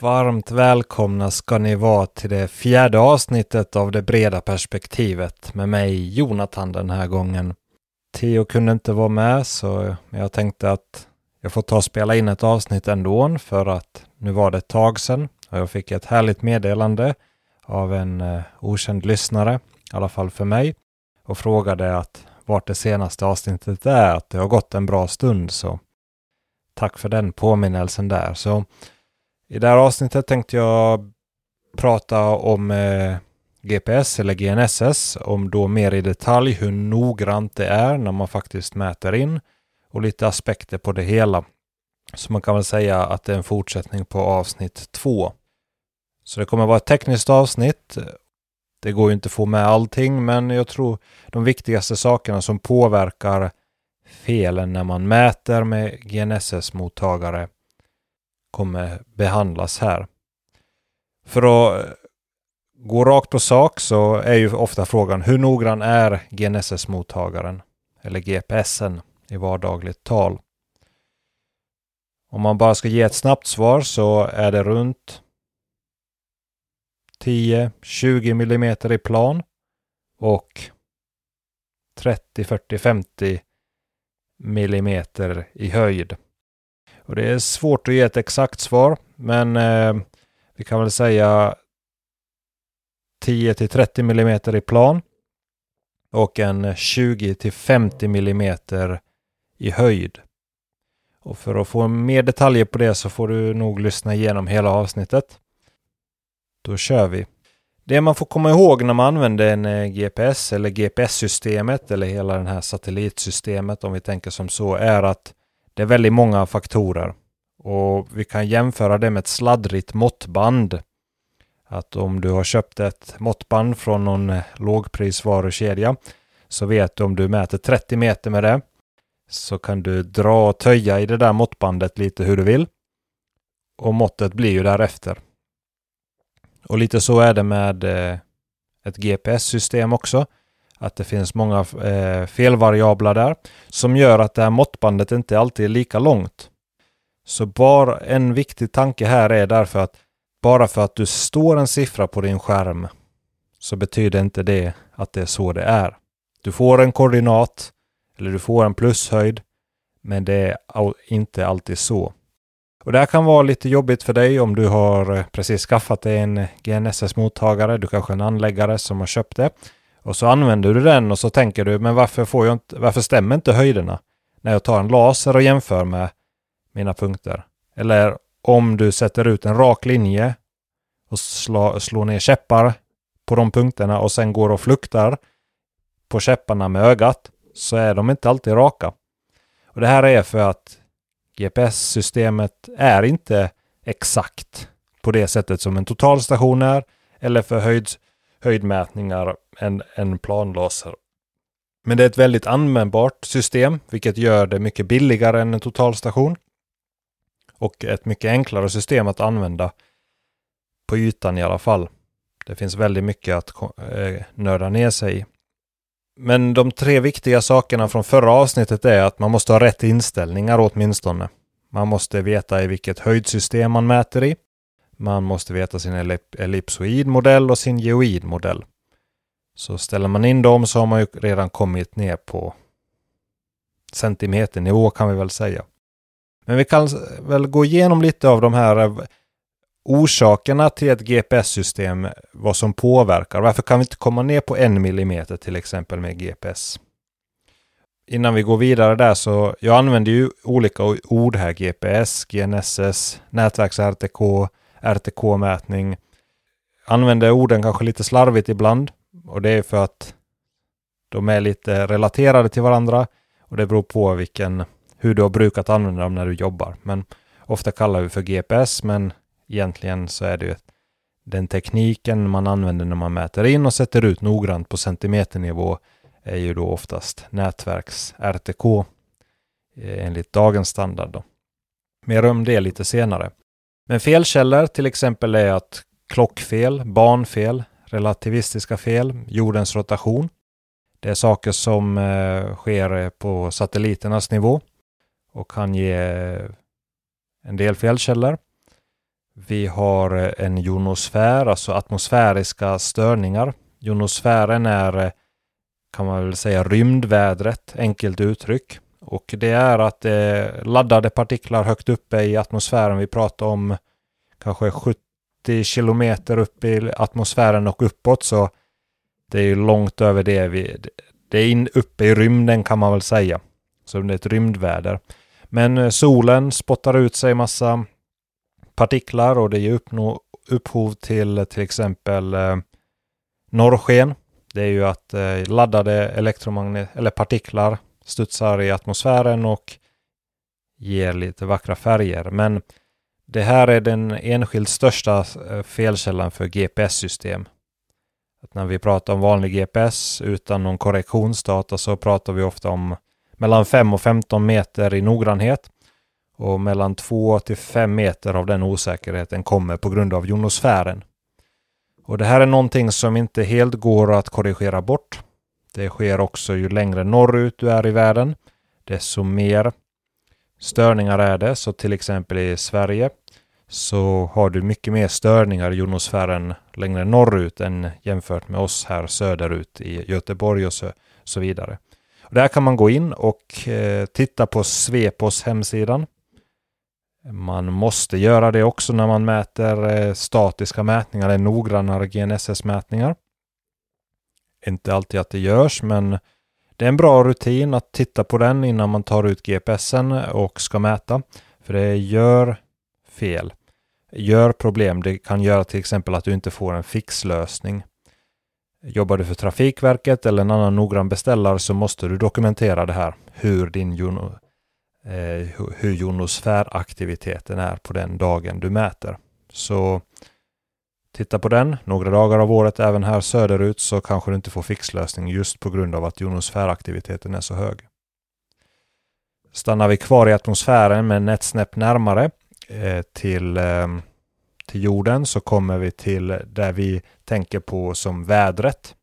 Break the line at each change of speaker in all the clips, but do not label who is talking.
Varmt välkomna ska ni vara till det fjärde avsnittet av det breda perspektivet med mig Jonathan den här gången. Theo kunde inte vara med så jag tänkte att jag får ta och spela in ett avsnitt ändå för att nu var det ett tag sedan och jag fick ett härligt meddelande av en eh, okänd lyssnare, i alla fall för mig, och frågade att vart det senaste avsnittet är, att det har gått en bra stund så tack för den påminnelsen där. Så i det här avsnittet tänkte jag prata om eh, GPS eller GNSS, om då mer i detalj hur noggrant det är när man faktiskt mäter in och lite aspekter på det hela. Så man kan väl säga att det är en fortsättning på avsnitt två. Så det kommer vara ett tekniskt avsnitt. Det går ju inte att få med allting, men jag tror de viktigaste sakerna som påverkar felen när man mäter med GNSS-mottagare kommer behandlas här. För att eh, gå rakt på sak så är ju ofta frågan hur noggrann är GNSS-mottagaren eller GPSen i vardagligt tal? Om man bara ska ge ett snabbt svar så är det runt 10-20 mm i plan och 30, 40, 50 millimeter i höjd. Och det är svårt att ge ett exakt svar, men eh, vi kan väl säga 10 till 30 mm i plan och en 20 till 50 mm i höjd. Och för att få mer detaljer på det så får du nog lyssna igenom hela avsnittet. Då kör vi. Det man får komma ihåg när man använder en eh, GPS eller GPS-systemet eller hela det här satellitsystemet om vi tänker som så är att det är väldigt många faktorer. Och vi kan jämföra det med ett sladdrigt måttband. Att om du har köpt ett måttband från någon eh, lågprisvarukedja så vet du om du mäter 30 meter med det så kan du dra och töja i det där måttbandet lite hur du vill. Och måttet blir ju därefter. Och lite så är det med eh, ett GPS-system också. Att det finns många eh, felvariabler där som gör att det här måttbandet inte alltid är lika långt. Så bara en viktig tanke här är därför att bara för att du står en siffra på din skärm så betyder inte det att det är så det är. Du får en koordinat eller du får en plushöjd men det är inte alltid så. Och det här kan vara lite jobbigt för dig om du har eh, precis skaffat dig en GNSS-mottagare. Du kanske är en anläggare som har köpt det. Och så använder du den och så tänker du, men varför, får jag inte, varför stämmer inte höjderna när jag tar en laser och jämför med mina punkter? Eller om du sätter ut en rak linje och slå, slår ner käppar på de punkterna och sen går och fluktar på käpparna med ögat så är de inte alltid raka. Och Det här är för att GPS-systemet är inte exakt på det sättet som en totalstation är eller för höjd, höjdmätningar en, en planlaser. Men det är ett väldigt användbart system, vilket gör det mycket billigare än en totalstation. Och ett mycket enklare system att använda på ytan i alla fall. Det finns väldigt mycket att eh, nörda ner sig i. Men de tre viktiga sakerna från förra avsnittet är att man måste ha rätt inställningar åtminstone. Man måste veta i vilket höjdsystem man mäter i. Man måste veta sin ellipsoidmodell och sin geoidmodell. Så ställer man in dem så har man ju redan kommit ner på centimeternivå kan vi väl säga. Men vi kan väl gå igenom lite av de här eh, orsakerna till ett GPS-system, vad som påverkar. Varför kan vi inte komma ner på en millimeter till exempel med GPS? Innan vi går vidare där så, jag använder ju olika ord här, GPS, GNSS, nätverks-RTK, RTK-mätning. Använder orden kanske lite slarvigt ibland och det är för att de är lite relaterade till varandra och det beror på vilken, hur du har brukat använda dem när du jobbar. Men ofta kallar vi för GPS, men egentligen så är det ju den tekniken man använder när man mäter in och sätter ut noggrant på centimeternivå är ju då oftast nätverks RTK eh, enligt dagens standard. Då. Mer om det lite senare. Men felkällor till exempel är att klockfel, barnfel relativistiska fel, jordens rotation. Det är saker som eh, sker eh, på satelliternas nivå och kan ge eh, en del felkällor. Vi har en jonosfär, alltså atmosfäriska störningar. Jonosfären är, kan man väl säga, rymdvädret, enkelt uttryck. Och det är att det laddade partiklar högt uppe i atmosfären, vi pratar om kanske 70 kilometer upp i atmosfären och uppåt, så det är ju långt över det vi... Det är in, uppe i rymden kan man väl säga. Så det är ett rymdväder. Men eh, solen spottar ut sig massa partiklar och det ger upphov till eh, till exempel eh, norrsken. Det är ju att eh, laddade elektromagnet eller partiklar studsar i atmosfären och ger lite vackra färger. Men det här är den enskilt största eh, felkällan för GPS-system. Att när vi pratar om vanlig GPS utan någon korrektionsdata så pratar vi ofta om mellan 5 och 15 meter i noggrannhet. Och mellan 2 till 5 meter av den osäkerheten kommer på grund av jonosfären. Och det här är någonting som inte helt går att korrigera bort. Det sker också ju längre norrut du är i världen, desto mer störningar är det. Så till exempel i Sverige så har du mycket mer störningar i jonosfären längre norrut än jämfört med oss här söderut i Göteborg och så, så vidare. Och där kan man gå in och eh, titta på Svepos hemsidan. Man måste göra det också när man mäter eh, statiska mätningar eller noggrannare GNSS-mätningar. Inte alltid att det görs, men det är en bra rutin att titta på den innan man tar ut GPSen och ska mäta. För det gör fel. Gör problem. Det kan göra till exempel att du inte får en fixlösning. Jobbar du för Trafikverket eller en annan noggrann beställare så måste du dokumentera det här. Hur din jono, eh, hur jonosfäraktiviteten är på den dagen du mäter. Så titta på den några dagar av året även här söderut så kanske du inte får fixlösning just på grund av att jonosfäraktiviteten är så hög. Stannar vi kvar i atmosfären men ett snäpp närmare eh, till eh, till jorden så kommer vi till där vi tänker på som vädret.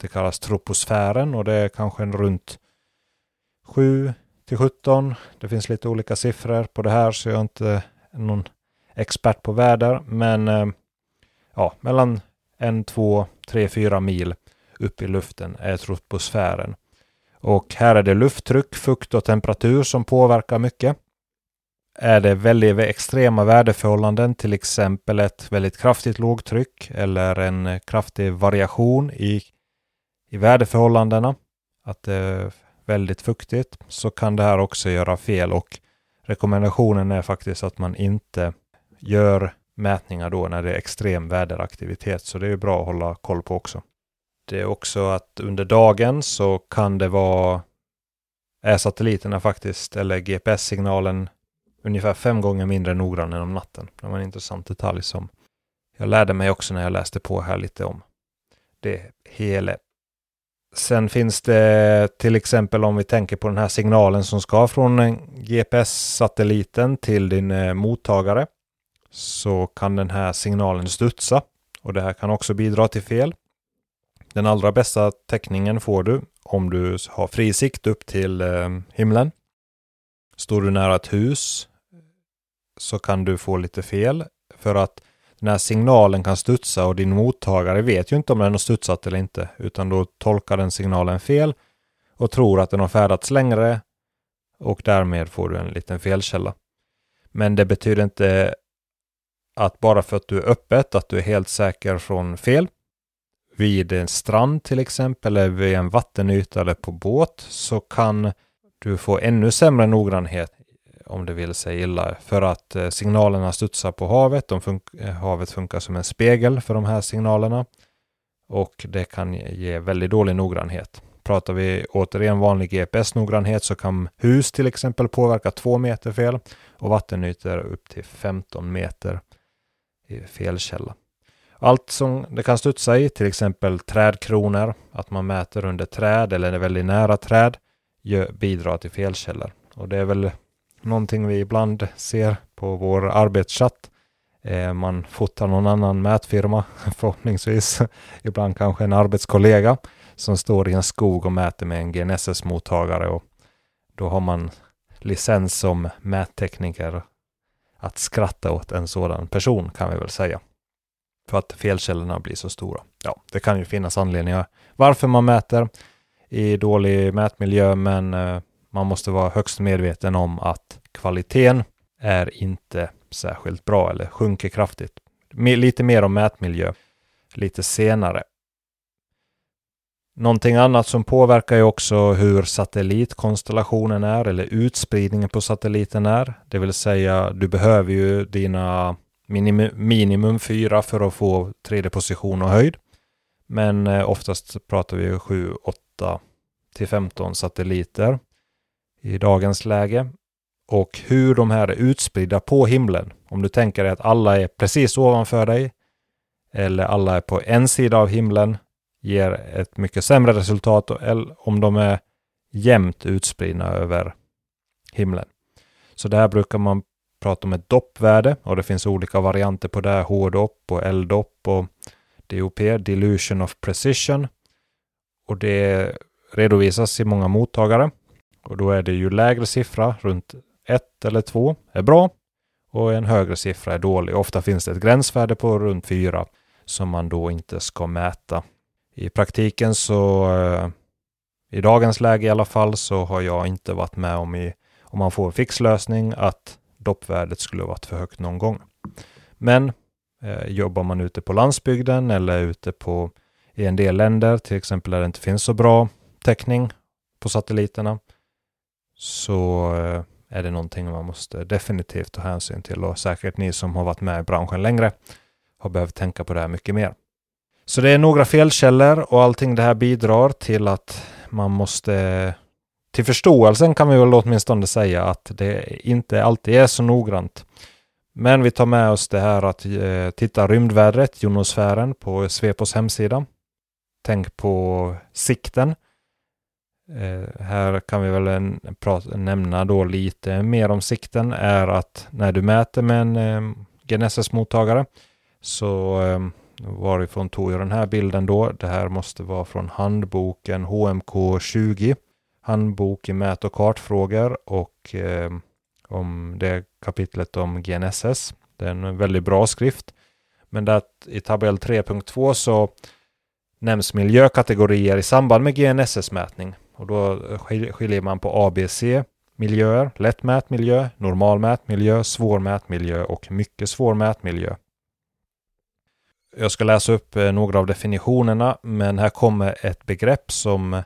Det kallas troposfären och det är kanske en runt 7 till 17. Det finns lite olika siffror på det här så jag är inte någon expert på väder. Men eh, ja, mellan 1, 2, 3, 4 mil upp i luften är troposfären. Och här är det lufttryck, fukt och temperatur som påverkar mycket är det väldigt extrema väderförhållanden, till exempel ett väldigt kraftigt lågtryck eller en kraftig variation i, i väderförhållandena, att det är väldigt fuktigt, så kan det här också göra fel och rekommendationen är faktiskt att man inte gör mätningar då när det är extrem väderaktivitet, så det är bra att hålla koll på också. Det är också att under dagen så kan det vara är satelliterna faktiskt, eller GPS-signalen ungefär fem gånger mindre noggrann än om natten. Det var en intressant detalj som jag lärde mig också när jag läste på här lite om det hela. Sen finns det till exempel om vi tänker på den här signalen som ska från GPS-satelliten till din eh, mottagare så kan den här signalen studsa och det här kan också bidra till fel. Den allra bästa täckningen får du om du har fri sikt upp till eh, himlen. Står du nära ett hus så kan du få lite fel för att den här signalen kan studsa och din mottagare vet ju inte om den har studsat eller inte utan då tolkar den signalen fel och tror att den har färdats längre och därmed får du en liten felkälla. Men det betyder inte att bara för att du är öppet att du är helt säker från fel. Vid en strand till exempel eller vid en vattenyta eller på båt så kan du få ännu sämre noggrannhet om det vill sig illa. För att eh, signalerna studsar på havet. De fun eh, havet funkar som en spegel för de här signalerna. Och det kan ge väldigt dålig noggrannhet. Pratar vi återigen vanlig GPS-noggrannhet så kan hus till exempel påverka 2 meter fel och vattenytor upp till 15 meter i felkälla. Allt som det kan studsa i, till exempel trädkronor, att man mäter under träd eller är väldigt nära träd, bidrar till felkällor. Och det är väl någonting vi ibland ser på vår arbetschatt. Eh, man fotar någon annan mätfirma förhoppningsvis, ibland kanske en arbetskollega som står i en skog och mäter med en GNSS-mottagare och då har man licens som mättekniker att skratta åt en sådan person kan vi väl säga. För att felkällorna blir så stora. Ja, det kan ju finnas anledningar varför man mäter i dålig mätmiljö, men eh, man måste vara högst medveten om att kvaliteten är inte särskilt bra eller sjunker kraftigt. Lite mer om mätmiljö lite senare. Någonting annat som påverkar ju också hur satellitkonstellationen är eller utspridningen på satelliten är. Det vill säga, du behöver ju dina minimum, minimum fyra för att få 3D-position och höjd. Men eh, oftast pratar vi 7, 8 till 15 satelliter i dagens läge. Och hur de här är utspridda på himlen. Om du tänker dig att alla är precis ovanför dig eller alla är på en sida av himlen ger ett mycket sämre resultat om de är jämnt utspridda över himlen. Så där brukar man prata om ett doppvärde och det finns olika varianter på det. H-dopp och L-dopp och DOP, Dilution of Precision. Och det redovisas i många mottagare. Och då är det ju lägre siffra, runt 1 eller 2 är bra och en högre siffra är dålig. Ofta finns det ett gränsvärde på runt 4 som man då inte ska mäta. I praktiken så, eh, i dagens läge i alla fall, så har jag inte varit med om, i, om man får en fix lösning att doppvärdet skulle varit för högt någon gång. Men eh, jobbar man ute på landsbygden eller ute på i en del länder, till exempel där det inte finns så bra täckning på satelliterna, så eh, är det någonting man måste definitivt ta hänsyn till och säkert ni som har varit med i branschen längre har behövt tänka på det här mycket mer. Så det är några felkällor och allting det här bidrar till att man måste till förståelsen kan vi väl åtminstone säga att det inte alltid är så noggrant. Men vi tar med oss det här att eh, titta rymdvädret, jonosfären, på Svepos hemsida. Tänk på sikten. Eh, här kan vi väl nämna då lite mer om sikten är att när du mäter med en eh, GNSS-mottagare så eh, varifrån tog jag den här bilden då? Det här måste vara från handboken HMK 20. Handbok i mät och kartfrågor och eh, om det kapitlet om GNSS. Det är en väldigt bra skrift. Men där i tabell 3.2 så nämns miljökategorier i samband med GNSS-mätning. Och då eh, skiljer man på ABC miljöer, lätt mätmiljö, normal mätmiljö, svår mätmiljö och mycket svår mätmiljö. Jag ska läsa upp eh, några av definitionerna, men här kommer ett begrepp som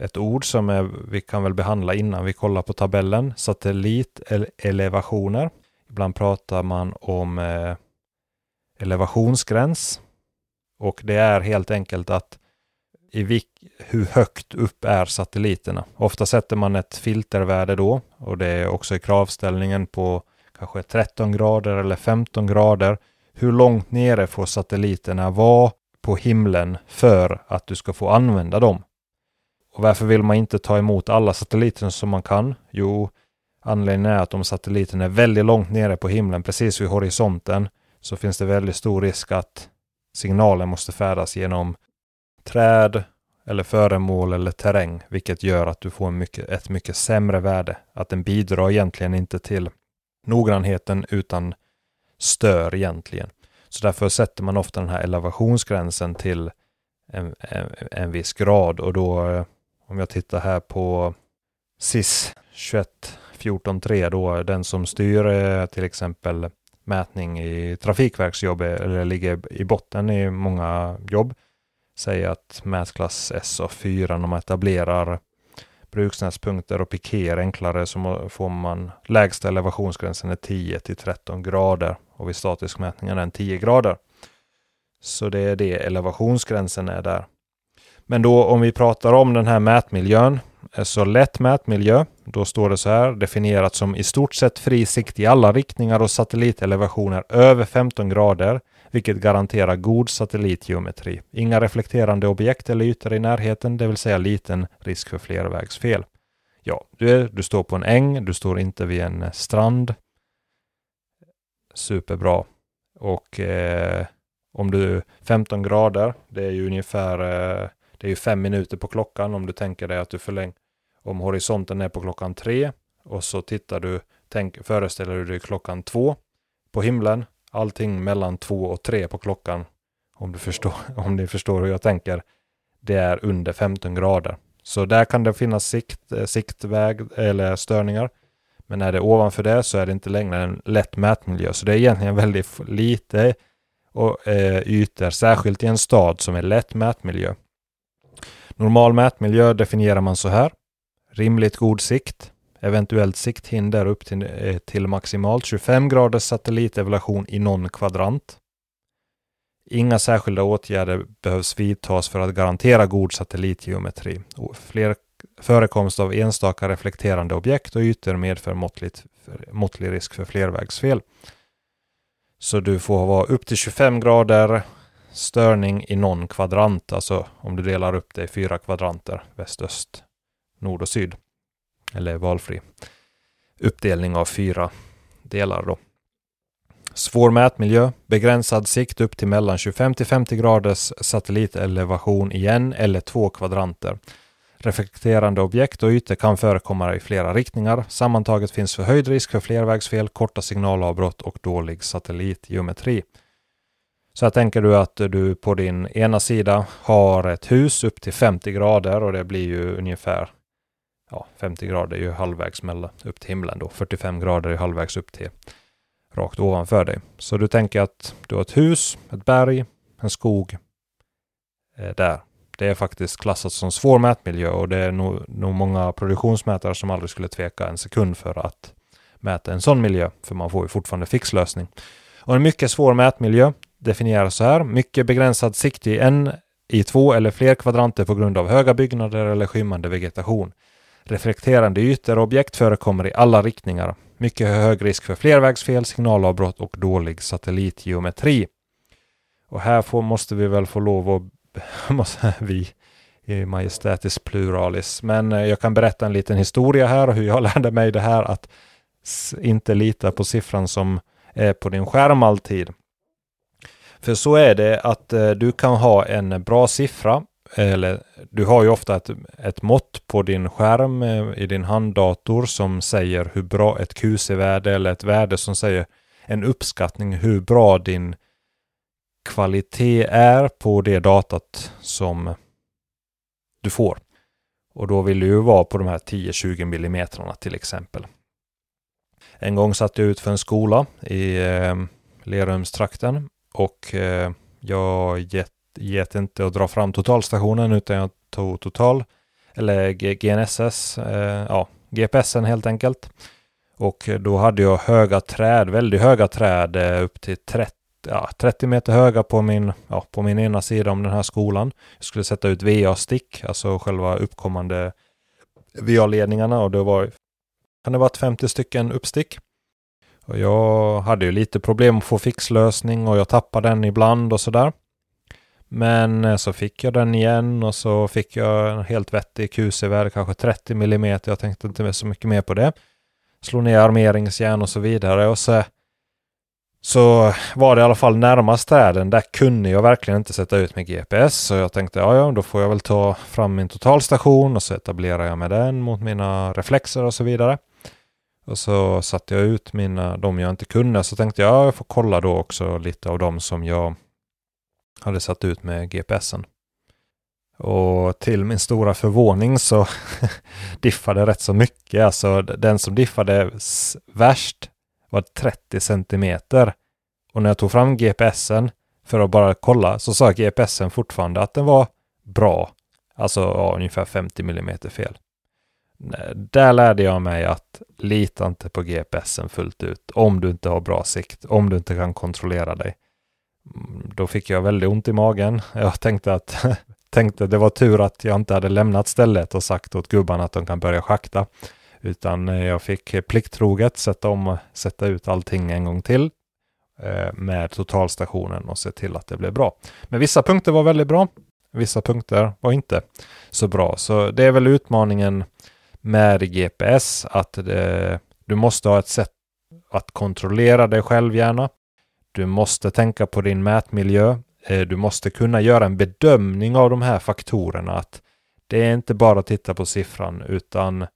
ett ord som är, vi kan väl behandla innan vi kollar på tabellen. Satellitelevationer. Ibland pratar man om eh, elevationsgräns. Och det är helt enkelt att i vik, hur högt upp är satelliterna. Ofta sätter man ett filtervärde då och det är också i kravställningen på kanske 13 grader eller 15 grader hur långt nere får satelliterna vara på himlen för att du ska få använda dem? Och varför vill man inte ta emot alla satelliter som man kan? Jo, anledningen är att om satelliten är väldigt långt nere på himlen, precis vid horisonten, så finns det väldigt stor risk att signalen måste färdas genom träd eller föremål eller terräng, vilket gör att du får mycket, ett mycket sämre värde. Att den bidrar egentligen inte till noggrannheten utan stör egentligen. Så därför sätter man ofta den här elevationsgränsen till en, en, en viss grad och då eh, om jag tittar här på SIS 21.14.3 då den som styr eh, till exempel mätning i trafikverksjobb eh, eller ligger i botten i många jobb säger att mätklass SA4 när man etablerar bruksnätspunkter och pikéer enklare så får man lägsta elevationsgränsen är 10 till 13 grader och vid statisk mätning är den 10 grader. Så det är det elevationsgränsen är där. Men då om vi pratar om den här mätmiljön, eh, så lätt mätmiljö, då står det så här definierat som i stort sett fri sikt i alla riktningar och satellitelevationer över 15 grader vilket garanterar god satellitgeometri. Inga reflekterande objekt eller ytor i närheten, det vill säga liten risk för flervägsfel. Ja, du, är, du står på en äng, du står inte vid en strand. Superbra. Och eh, om du 15 grader, det är ju ungefär eh, det är ju fem minuter på klockan om du tänker dig att du förlänger om horisonten är på klockan tre och så tittar du Tänk, föreställer du dig klockan två på himlen, allting mellan två och tre på klockan, om du förstår, om ni förstår hur jag tänker, det är under 15 grader. Så där kan det finnas sikt, eh, siktväg eller störningar. Men är det ovanför det så är det inte längre en lätt mätmiljö. Så det är egentligen väldigt lite och, eh, ytor, särskilt i en stad som är lätt mätmiljö. Normal mätmiljö definierar man så här. Rimligt god sikt, eventuellt sikthinder upp till, eh, till maximalt 25 graders satellitevolution i någon kvadrant. Inga särskilda åtgärder behövs vidtas för att garantera god satellitgeometri. Fler förekomst av enstaka reflekterande objekt och ytor medför måttligt, måttlig risk för flervägsfel. Så du får vara upp till 25 grader störning i någon kvadrant, alltså om du delar upp det i fyra kvadranter, väst, öst, nord och syd. Eller valfri uppdelning av fyra delar då. Svår mätmiljö, begränsad sikt upp till mellan 25 till 50 graders satellitelevation igen eller två kvadranter. Reflekterande objekt och ytor kan förekomma i flera riktningar. Sammantaget finns förhöjd risk för flervägsfel, korta signalavbrott och dålig satellitgeometri. Så här tänker du att du på din ena sida har ett hus upp till 50 grader och det blir ju ungefär ja, 50 grader är ju halvvägs mellan, upp till himlen då. 45 grader är halvvägs upp till rakt ovanför dig. Så du tänker att du har ett hus, ett berg, en skog eh, där. Det är faktiskt klassat som svår mätmiljö och det är nog, nog många produktionsmätare som aldrig skulle tveka en sekund för att mäta en sån miljö, för man får ju fortfarande fixlösning. Och en mycket svår mätmiljö definieras så här. Mycket begränsad sikt i en, i två eller fler kvadranter på grund av höga byggnader eller skymmande vegetation. Reflekterande ytor och objekt förekommer i alla riktningar. Mycket hög risk för flervägsfel, signalavbrott och dålig satellitgeometri. Och här får, måste vi väl få lov att måste vi i majestätisk pluralis. Men eh, jag kan berätta en liten historia här och hur jag lärde mig det här att inte lita på siffran som är på din skärm alltid. För så är det att eh, du kan ha en bra siffra eller du har ju ofta ett, ett mått på din skärm eh, i din handdator som säger hur bra ett QC-värde eller ett värde som säger en uppskattning hur bra din kvalitet är på det datat som du får. Och då vill du ju vara på de här 10-20 millimetrarna till exempel. En gång satt jag ut för en skola i eh, Lerumstrakten och eh, jag get, get inte att dra fram totalstationen utan jag tog total eller GNSS, eh, ja, GPSen helt enkelt. Och då hade jag höga träd, väldigt höga träd eh, upp till 30 ja, 30 meter höga på min, ja, på min ena sida om den här skolan. Jag skulle sätta ut VA-stick, alltså själva uppkommande VA-ledningarna och det var, kan det varit 50 stycken uppstick. Och jag hade ju lite problem att få fixlösning och jag tappade den ibland och sådär. Men eh, så fick jag den igen och så fick jag en helt vettig QC-värde, kanske 30 mm. Jag tänkte inte så mycket mer på det. Slog ner armeringsjärn och så vidare och så så var det i alla fall närmast städen. Där kunde jag verkligen inte sätta ut med GPS. Så jag tänkte, ja, ja, då får jag väl ta fram min totalstation och så etablerar jag med den mot mina reflexer och så vidare. Och så satte jag ut mina, de jag inte kunde. Så tänkte jag, ja, jag får kolla då också lite av de som jag hade satt ut med GPSen. Och till min stora förvåning så diffade rätt så mycket. Alltså den som diffade värst var 30 centimeter. Och när jag tog fram GPSen för att bara kolla så sa GPSen fortfarande att den var bra. Alltså ja, ungefär 50 millimeter fel. Där lärde jag mig att lita inte på GPSen fullt ut om du inte har bra sikt, om du inte kan kontrollera dig. Mm, då fick jag väldigt ont i magen. Jag tänkte att tänkte det var tur att jag inte hade lämnat stället och sagt åt gubbarna att de kan börja schakta. Utan eh, jag fick plikttroget sätta om, sätta ut allting en gång till eh, med totalstationen och se till att det blev bra. Men vissa punkter var väldigt bra. Vissa punkter var inte så bra. Så det är väl utmaningen med GPS att det, du måste ha ett sätt att kontrollera dig själv gärna. Du måste tänka på din mätmiljö. Eh, du måste kunna göra en bedömning av de här faktorerna. Att Det är inte bara att titta på siffran utan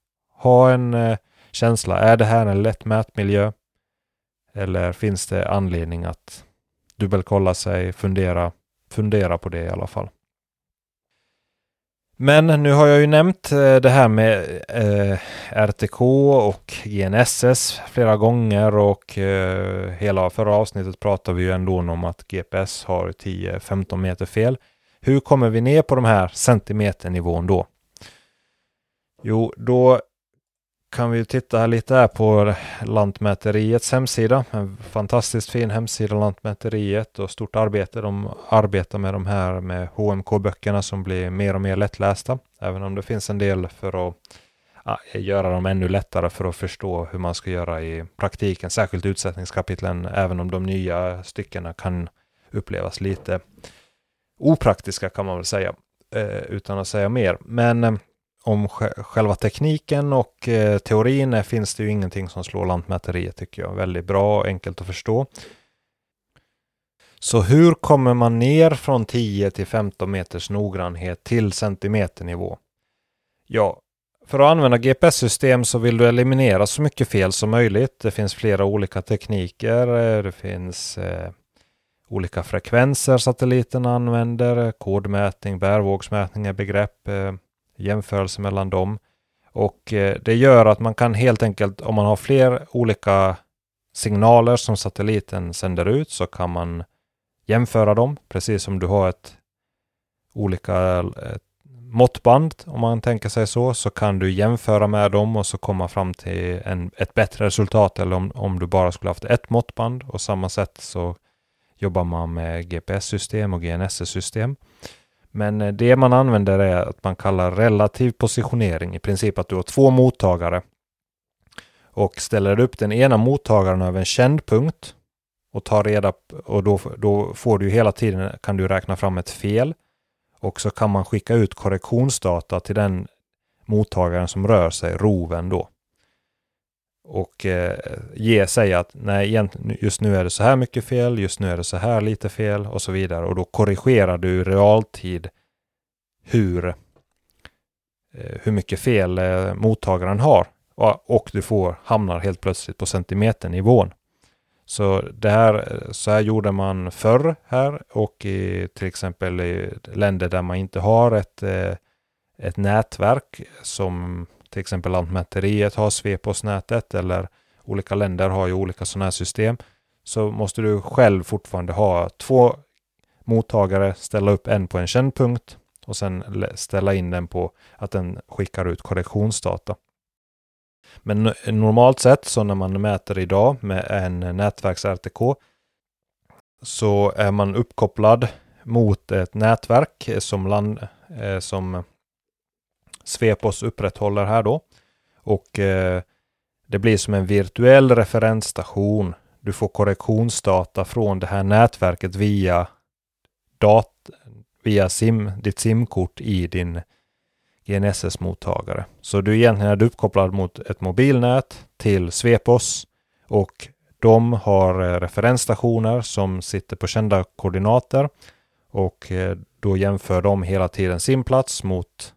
ha en, eh, känsla. Är det här en lätt mätmiljö? Eller finns det anledning att dubbelkolla sig, fundera, fundera på det i alla fall. Men nu har jag ju nämnt eh, det här med eh, RTK och GNSS flera gånger och eh, hela förra avsnittet pratade vi ju ändå om att GPS har 10-15 meter fel. Hur kommer vi ner på de här centimeternivån då? Jo, då kan vi titta lite här på Lantmäteriets hemsida. En fantastiskt fin hemsida Lantmäteriet och stort arbete. De arbetar med de här med HMK-böckerna som blir mer och mer lättlästa. Även om det finns en del för att ja, göra dem ännu lättare för att förstå hur man ska göra i praktiken. Särskilt utsättningskapitlen, även om de nya styckena kan upplevas lite opraktiska kan man väl säga. Eh, utan att säga mer. Men eh, om själva tekniken och eh, teorin eh, finns det ju ingenting som slår Lantmäteriet tycker jag. Väldigt bra, och enkelt att förstå. Så hur kommer man ner från 10 till 15 meters noggrannhet till centimeternivå? Ja, för att använda GPS-system så vill du eliminera så mycket fel som möjligt. Det finns flera olika tekniker. Eh, det finns eh, olika frekvenser satelliten använder, kodmätning, bärvågsmätning är begrepp. Eh, jämförelse mellan dem. Och eh, det gör att man kan helt enkelt, om man har fler olika signaler som satelliten sänder ut, så kan man jämföra dem, precis som du har ett olika ett måttband, om man tänker sig så, så kan du jämföra med dem och så komma fram till en, ett bättre resultat, eller om, om du bara skulle haft ett måttband och samma sätt så jobbar man med GPS-system och GNSS-system. Men eh, det man använder är att man kallar relativ positionering. I princip att du har två mottagare. Och ställer upp den ena mottagaren över en känd punkt och tar reda och då, då får du hela tiden, kan du räkna fram ett fel. Och så kan man skicka ut korrektionsdata till den mottagaren som rör sig, roven då. Och eh, ge sig att nej, just nu är det så här mycket fel, just nu är det så här lite fel och så vidare. Och då korrigerar du i realtid hur, eh, hur mycket fel eh, mottagaren har. Och, och du får, hamnar helt plötsligt på centimeternivån. Så det här, eh, så här gjorde man förr här och i till exempel i länder där man inte har ett, eh, ett nätverk som till exempel Lantmäteriet har Sveposnätet eller olika länder har ju olika sådana här system. Så måste du själv fortfarande ha två mottagare, ställa upp en på en känd punkt och sen ställa in den på att den skickar ut korrektionsdata. Men normalt sett så när man mäter idag med en nätverks-RTK så är man uppkopplad mot ett nätverk som, land, eh, som Svepos upprätthåller här då. Och eh, det blir som en virtuell referensstation. Du får korrektionsdata från det här nätverket via, dat via SIM, ditt SIM-kort i din GNSS-mottagare. Så du egentligen är uppkopplad mot ett mobilnät till Svepos och de har eh, referensstationer som sitter på kända koordinater och eh, då jämför de hela tiden sin plats mot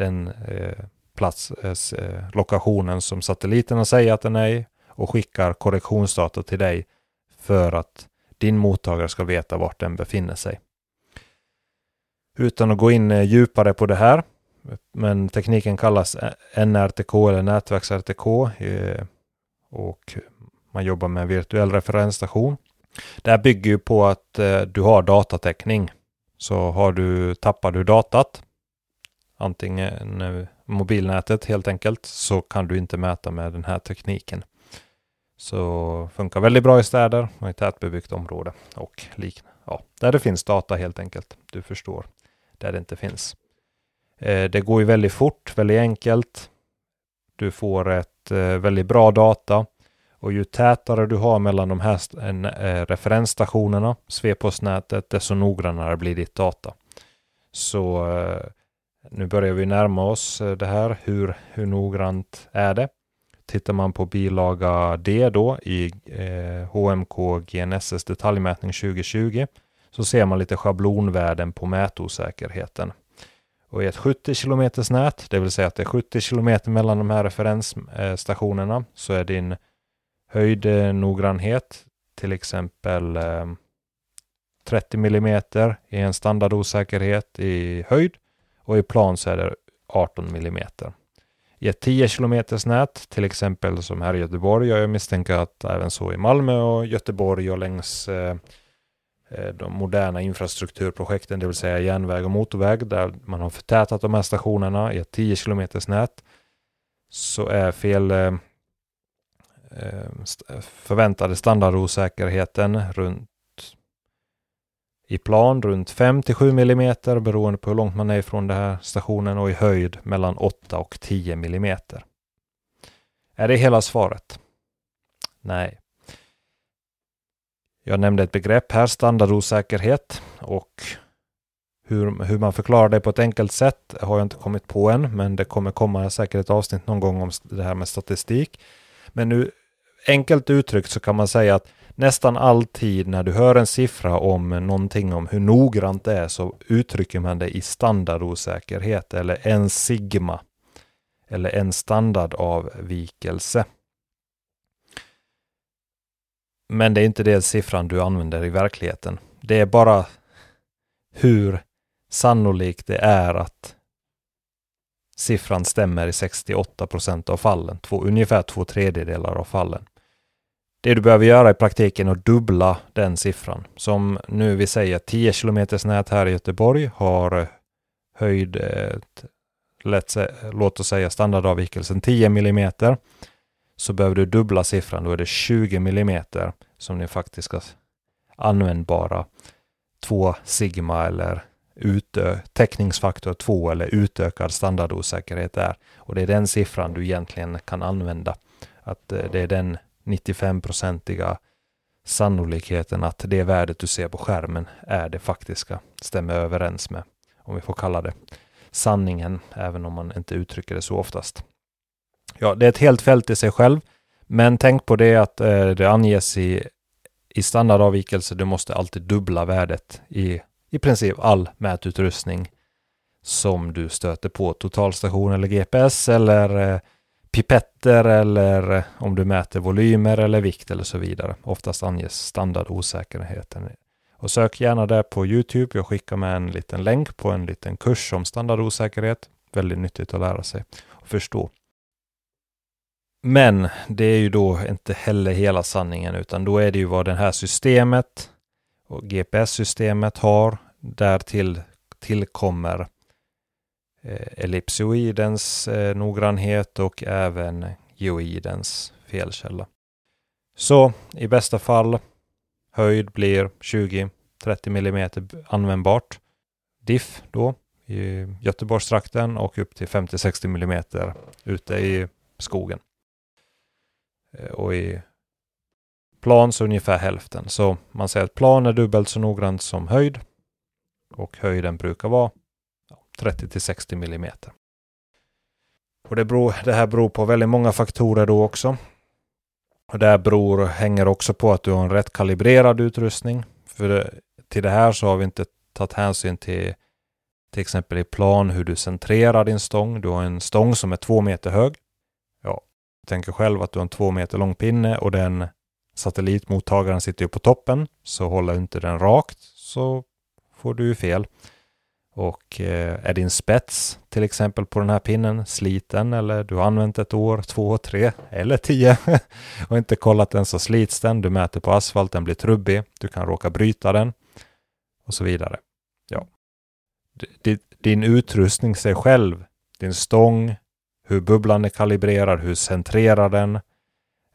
den eh, plats, eh, eh, lokationen som satelliterna säger att den är i och skickar korrektionsdata till dig för att din mottagare ska veta vart den befinner sig. Utan att gå in djupare på det här, men tekniken kallas NRTK eller nätverks-RTK och man jobbar med en virtuell referensstation. Det här bygger ju på att du har datatäckning. Så har du, tappar du datat antingen eh, mobilnätet helt enkelt, så kan du inte mäta med den här tekniken. Så funkar väldigt bra i städer och i tätbebyggt område och liknande. Ja, där det finns data helt enkelt. Du förstår. Där det inte finns. Eh, det går ju väldigt fort, väldigt enkelt. Du får ett eh, väldigt bra data och ju tätare du har mellan de här referensstationerna, Svepos-nätet, desto noggrannare blir ditt data. Så nu börjar vi närma oss eh, det här. Hur, hur noggrant är det? Tittar man på bilaga D då i eh, HMK GNSS detaljmätning 2020 så ser man lite schablonvärden på mätosäkerheten. Och i ett 70 km nät, det vill säga att det är 70 km mellan de här referensstationerna, så är din höjdnoggrannhet eh, till exempel eh, 30 mm i en standardosäkerhet i höjd och i plan så är det 18 mm. I ett 10 km nät, till exempel som här i Göteborg, och jag misstänker att även så i Malmö och Göteborg och längs eh, eh, de moderna infrastrukturprojekten, det vill säga järnväg och motorväg, där man har förtätat de här stationerna i ett 10 km nät, så är fel eh, eh förväntade standardosäkerheten runt i plan runt 5-7 mm beroende på hur långt man är ifrån den här stationen och i höjd mellan 8 och 10 mm. Är det hela svaret? Nej. Jag nämnde ett begrepp här, standardosäkerhet och hur, hur man förklarar det på ett enkelt sätt har jag inte kommit på än, men det kommer komma säkert ett avsnitt någon gång om det här med statistik. Men nu enkelt uttryckt så kan man säga att nästan alltid när du hör en siffra om någonting om hur noggrant det är så uttrycker man det i standardosäkerhet eller en sigma eller en standardavvikelse. Men det är inte den siffran du använder i verkligheten. Det är bara hur sannolikt det är att siffran stämmer i 68 procent av fallen, två, ungefär två tredjedelar av fallen. Det du behöver göra i praktiken är att dubbla den siffran. Som nu vi säger 10 km nät här i Göteborg har höjd, eh, lätt, låt oss säga standardavvikelsen 10 mm. Så behöver du dubbla siffran, då är det 20 mm som din faktiska användbara 2 sigma eller utö täckningsfaktor 2 eller utökad standardosäkerhet är. Och det är den siffran du egentligen kan använda. Att eh, det är den 95-procentiga sannolikheten att det värdet du ser på skärmen är det faktiska, stämmer överens med, om vi får kalla det, sanningen, även om man inte uttrycker det så oftast. Ja, det är ett helt fält i sig själv, men tänk på det att eh, det anges i, i standardavvikelse. Du måste alltid dubbla värdet i i princip all mätutrustning som du stöter på, totalstation eller GPS eller eh, pipetter eller om du mäter volymer eller vikt eller så vidare. Oftast anges standardosäkerheten. Och sök gärna där på Youtube. Jag skickar med en liten länk på en liten kurs om standardosäkerhet. Väldigt nyttigt att lära sig och förstå. Men det är ju då inte heller hela sanningen utan då är det ju vad det här systemet och GPS-systemet har. Därtill tillkommer Eh, ellipsoidens eh, noggrannhet och även geoidens felkälla. Så i bästa fall höjd blir 20-30 mm användbart. Diff då i Göteborgstrakten och upp till 50-60 mm ute i skogen. Eh, och i plan så ungefär hälften. Så man säger att plan är dubbelt så noggrant som höjd. Och höjden brukar vara 30 till 60 mm. Och det, beror, det här beror på väldigt många faktorer då också. Och det här beror, hänger också på att du har en rätt kalibrerad utrustning. För det, till det här så har vi inte tagit hänsyn till till exempel i plan hur du centrerar din stång. Du har en stång som är två meter hög. Ja, tänker själv att du har en två meter lång pinne och den satellitmottagaren sitter ju på toppen. Så håller inte den rakt så får du ju fel. Och eh, är din spets till exempel på den här pinnen sliten eller du har använt ett år, två, tre eller tio och inte kollat den så slits den. Du mäter på asfalt, den blir trubbig. Du kan råka bryta den och så vidare. Ja. Din utrustning sig själv, din stång, hur bubblan är kalibrerad, hur centrerar den,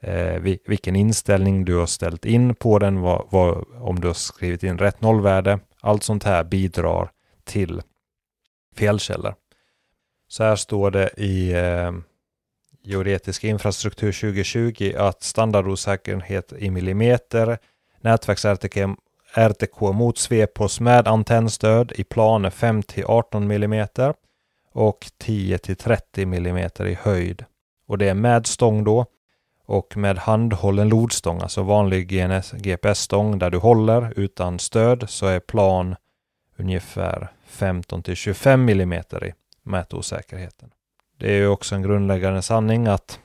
eh, vilken inställning du har ställt in på den, vad, vad, om du har skrivit in rätt nollvärde. Allt sånt här bidrar till felkällor. Så här står det i eh, Geodetisk infrastruktur 2020 att standardosäkerhet i millimeter, nätverks-RTK RTK mot svepos med antennstöd i planer 5 18 mm och 10 30 mm i höjd. Och det är med stång då och med handhållen lodstång, alltså vanlig GPS-stång där du håller utan stöd så är plan ungefär 15 till 25 mm i mätosäkerheten. Det är ju också en grundläggande sanning att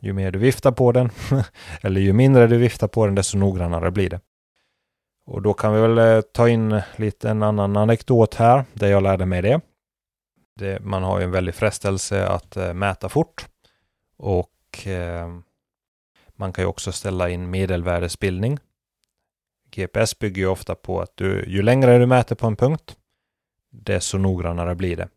ju mer du viftar på den, eller ju mindre du viftar på den, desto noggrannare blir det. Och då kan vi väl eh, ta in lite en annan anekdot här, där jag lärde mig det. det man har ju en väldig frestelse att eh, mäta fort och eh, man kan ju också ställa in medelvärdesbildning. GPS bygger ju ofta på att du, ju längre du mäter på en punkt, desto noggrannare blir det.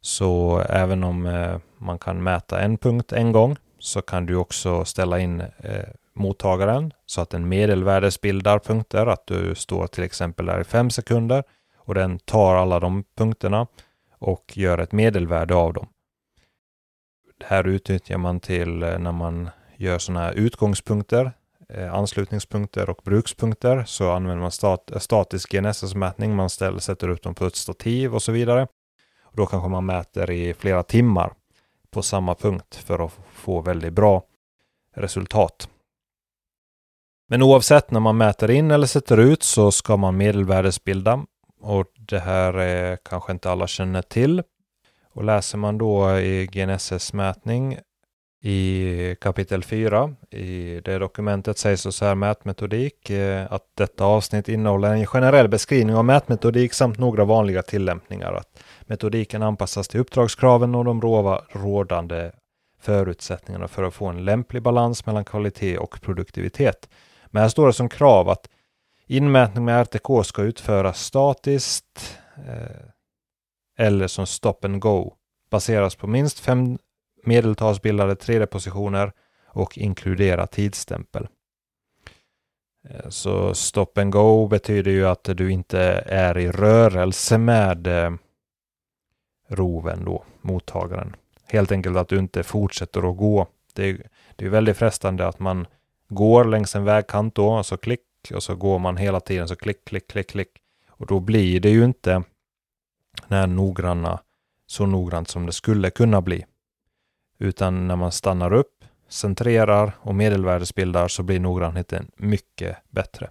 Så även om eh, man kan mäta en punkt en gång så kan du också ställa in eh, mottagaren så att den medelvärdesbildar punkter, att du står till exempel där i fem sekunder och den tar alla de punkterna och gör ett medelvärde av dem. Det här utnyttjar man till eh, när man gör sådana här utgångspunkter, Eh, anslutningspunkter och brukspunkter så använder man stat eh, statisk GNSS-mätning. Man ställer, sätter upp dem på ett stativ och så vidare. Och då kanske man mäter i flera timmar på samma punkt för att få väldigt bra resultat. Men oavsett när man mäter in eller sätter ut så ska man medelvärdesbilda och det här är kanske inte alla känner till. Och läser man då i GNSS-mätning i kapitel 4 i det dokumentet sägs så här mätmetodik eh, att detta avsnitt innehåller en generell beskrivning av mätmetodik samt några vanliga tillämpningar. Att metodiken anpassas till uppdragskraven och de rådande förutsättningarna för att få en lämplig balans mellan kvalitet och produktivitet. Men här står det som krav att inmätning med RTK ska utföras statiskt eh, eller som stop and go baseras på minst fem medeltalsbildade 3D-positioner och inkludera tidsstämpel. Eh, så stop and go betyder ju att du inte är i rörelse med eh, roven då, mottagaren. Helt enkelt att du inte fortsätter att gå. Det är, det är väldigt frestande att man går längs en vägkant då, och så klick, och så går man hela tiden så klick, klick, klick, klick. Och då blir det ju inte den här noggranna, så noggrant som det skulle kunna bli. Utan när man stannar upp, centrerar och medelvärdesbildar så blir noggrannheten mycket bättre.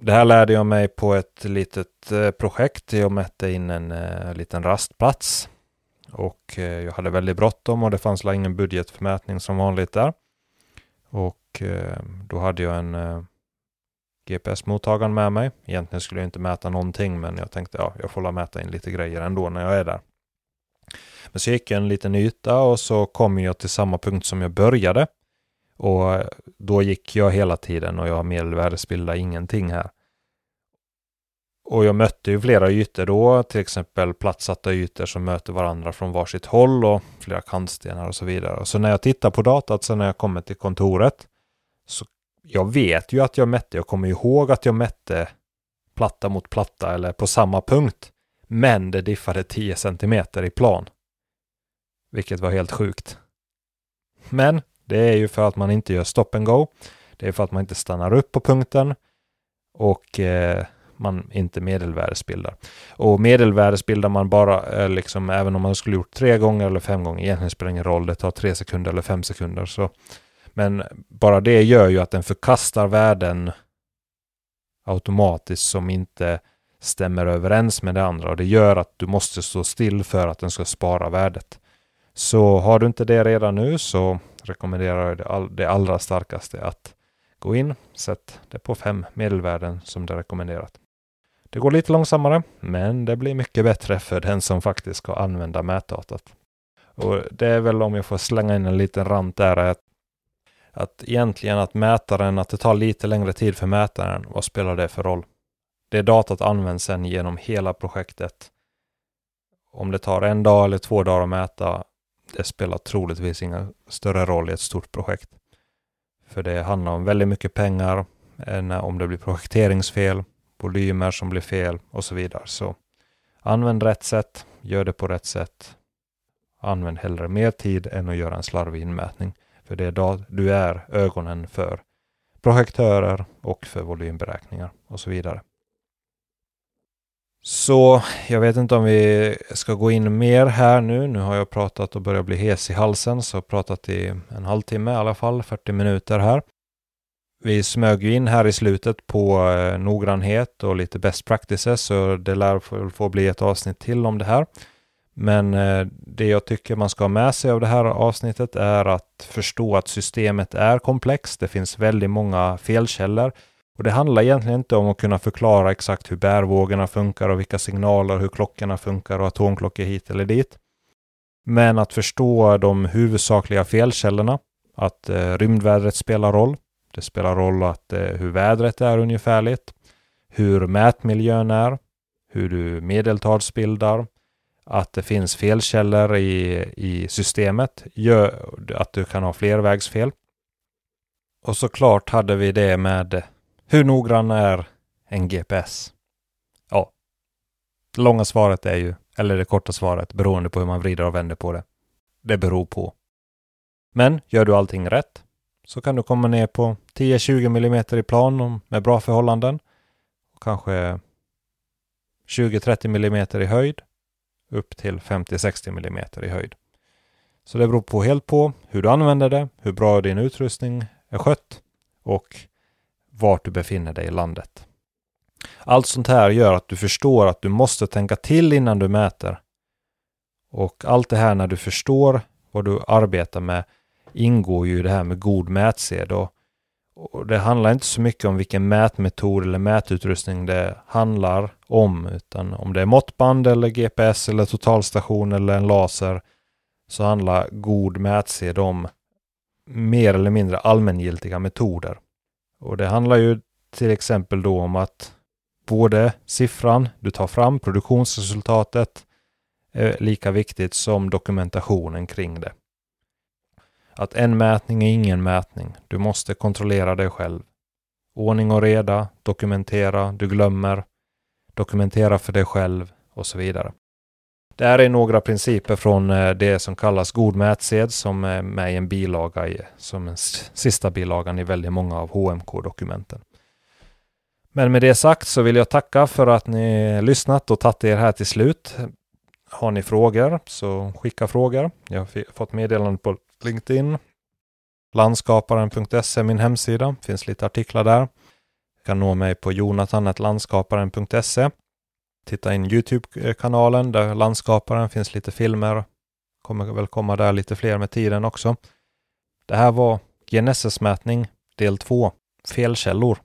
Det här lärde jag mig på ett litet eh, projekt. Jag mätte in en eh, liten rastplats och eh, jag hade väldigt bråttom och det fanns ingen budget för mätning som vanligt där. Och då hade jag en GPS-mottagare med mig. Egentligen skulle jag inte mäta någonting men jag tänkte ja, jag får mäta in lite grejer ändå när jag är där. Men så gick jag en liten yta och så kom jag till samma punkt som jag började. Och då gick jag hela tiden och jag medelvärdesbildade ingenting här. Och jag mötte ju flera ytor då, till exempel plattsatta ytor som möter varandra från varsitt håll och flera kantstenar och så vidare. Och så när jag tittar på datat, sen när jag kommer till kontoret, så jag vet ju att jag mätte, jag kommer ihåg att jag mätte platta mot platta eller på samma punkt. Men det diffade 10 cm i plan. Vilket var helt sjukt. Men det är ju för att man inte gör stop and go. Det är för att man inte stannar upp på punkten och eh, man inte medelvärdesbildar. Och medelvärdesbildar man bara, eh, liksom, även om man skulle gjort tre gånger eller fem gånger, egentligen spelar ingen roll, det tar tre sekunder eller fem sekunder. Så. Men bara det gör ju att den förkastar värden automatiskt som inte stämmer överens med det andra och det gör att du måste stå still för att den ska spara värdet. Så har du inte det redan nu så rekommenderar jag det, all, det allra starkaste att gå in, sätt det på fem medelvärden som det är rekommenderat. Det går lite långsammare, men det blir mycket bättre för den som faktiskt ska använda mätdatat. Och det är väl om jag får slänga in en liten rant där, att, att egentligen att mätaren, att det tar lite längre tid för mätaren, vad spelar det för roll? Det datat används sedan genom hela projektet. Om det tar en dag eller två dagar att mäta det spelar troligtvis ingen större roll i ett stort projekt. För det handlar om väldigt mycket pengar, eh, om det blir projekteringsfel, volymer som blir fel och så vidare. Så använd rätt sätt, gör det på rätt sätt. Använd hellre mer tid än att göra en slarvig inmätning. För det är då du är ögonen för projektörer och för volymberäkningar och så vidare. Så jag vet inte om vi ska gå in mer här nu. Nu har jag pratat och börjat bli hes i halsen, så pratat i en halvtimme i alla fall, 40 minuter här. Vi smög ju in här i slutet på eh, noggrannhet och lite best practices så det lär få, få bli ett avsnitt till om det här. Men eh, det jag tycker man ska ha med sig av det här avsnittet är att förstå att systemet är komplext. Det finns väldigt många felkällor och det handlar egentligen inte om att kunna förklara exakt hur bärvågorna funkar och vilka signaler, hur klockorna funkar och atomklockor hit eller dit. Men att förstå de huvudsakliga felkällorna, att eh, rymdvädret spelar roll. Det spelar roll att eh, hur vädret är ungefärligt, hur mätmiljön är, hur du medeltalsbildar, att det finns felkällor i, i systemet gör att du kan ha flervägsfel. Och såklart hade vi det med hur noggrann är en GPS? Ja, det långa svaret är ju, eller det korta svaret, beroende på hur man vrider och vänder på det. Det beror på. Men gör du allting rätt så kan du komma ner på 10-20 mm i plan med bra förhållanden. Och kanske 20-30 mm i höjd upp till 50-60 mm i höjd. Så det beror på helt på hur du använder det, hur bra din utrustning är skött och vart du befinner dig i landet. Allt sånt här gör att du förstår att du måste tänka till innan du mäter. Och allt det här när du förstår vad du arbetar med ingår ju i det här med god mätsed. Och, och det handlar inte så mycket om vilken mätmetod eller mätutrustning det handlar om, utan om det är måttband eller GPS eller totalstation eller en laser så handlar god mätsed om mer eller mindre allmängiltiga metoder. Och det handlar ju till exempel då om att både siffran du tar fram, produktionsresultatet, är lika viktigt som dokumentationen kring det. Att en mätning är ingen mätning. Du måste kontrollera dig själv. Ordning och reda, dokumentera, du glömmer, dokumentera för dig själv och så vidare. Det här är några principer från eh, det som kallas god mätsed som är med i en bilaga, i, som en sista bilagan i väldigt många av HMK-dokumenten. Men med det sagt så vill jag tacka för att ni lyssnat och tagit er här till slut. Har ni frågor så skicka frågor. Jag har fått meddelande på LinkedIn. Landskaparen.se min hemsida. finns lite artiklar där. Du kan nå mig på jonathanlandskaparen.se titta in Youtube-kanalen där landskaparen finns lite filmer. Kommer väl komma där lite fler med tiden också. Det här var GNSS-mätning del 2, felkällor.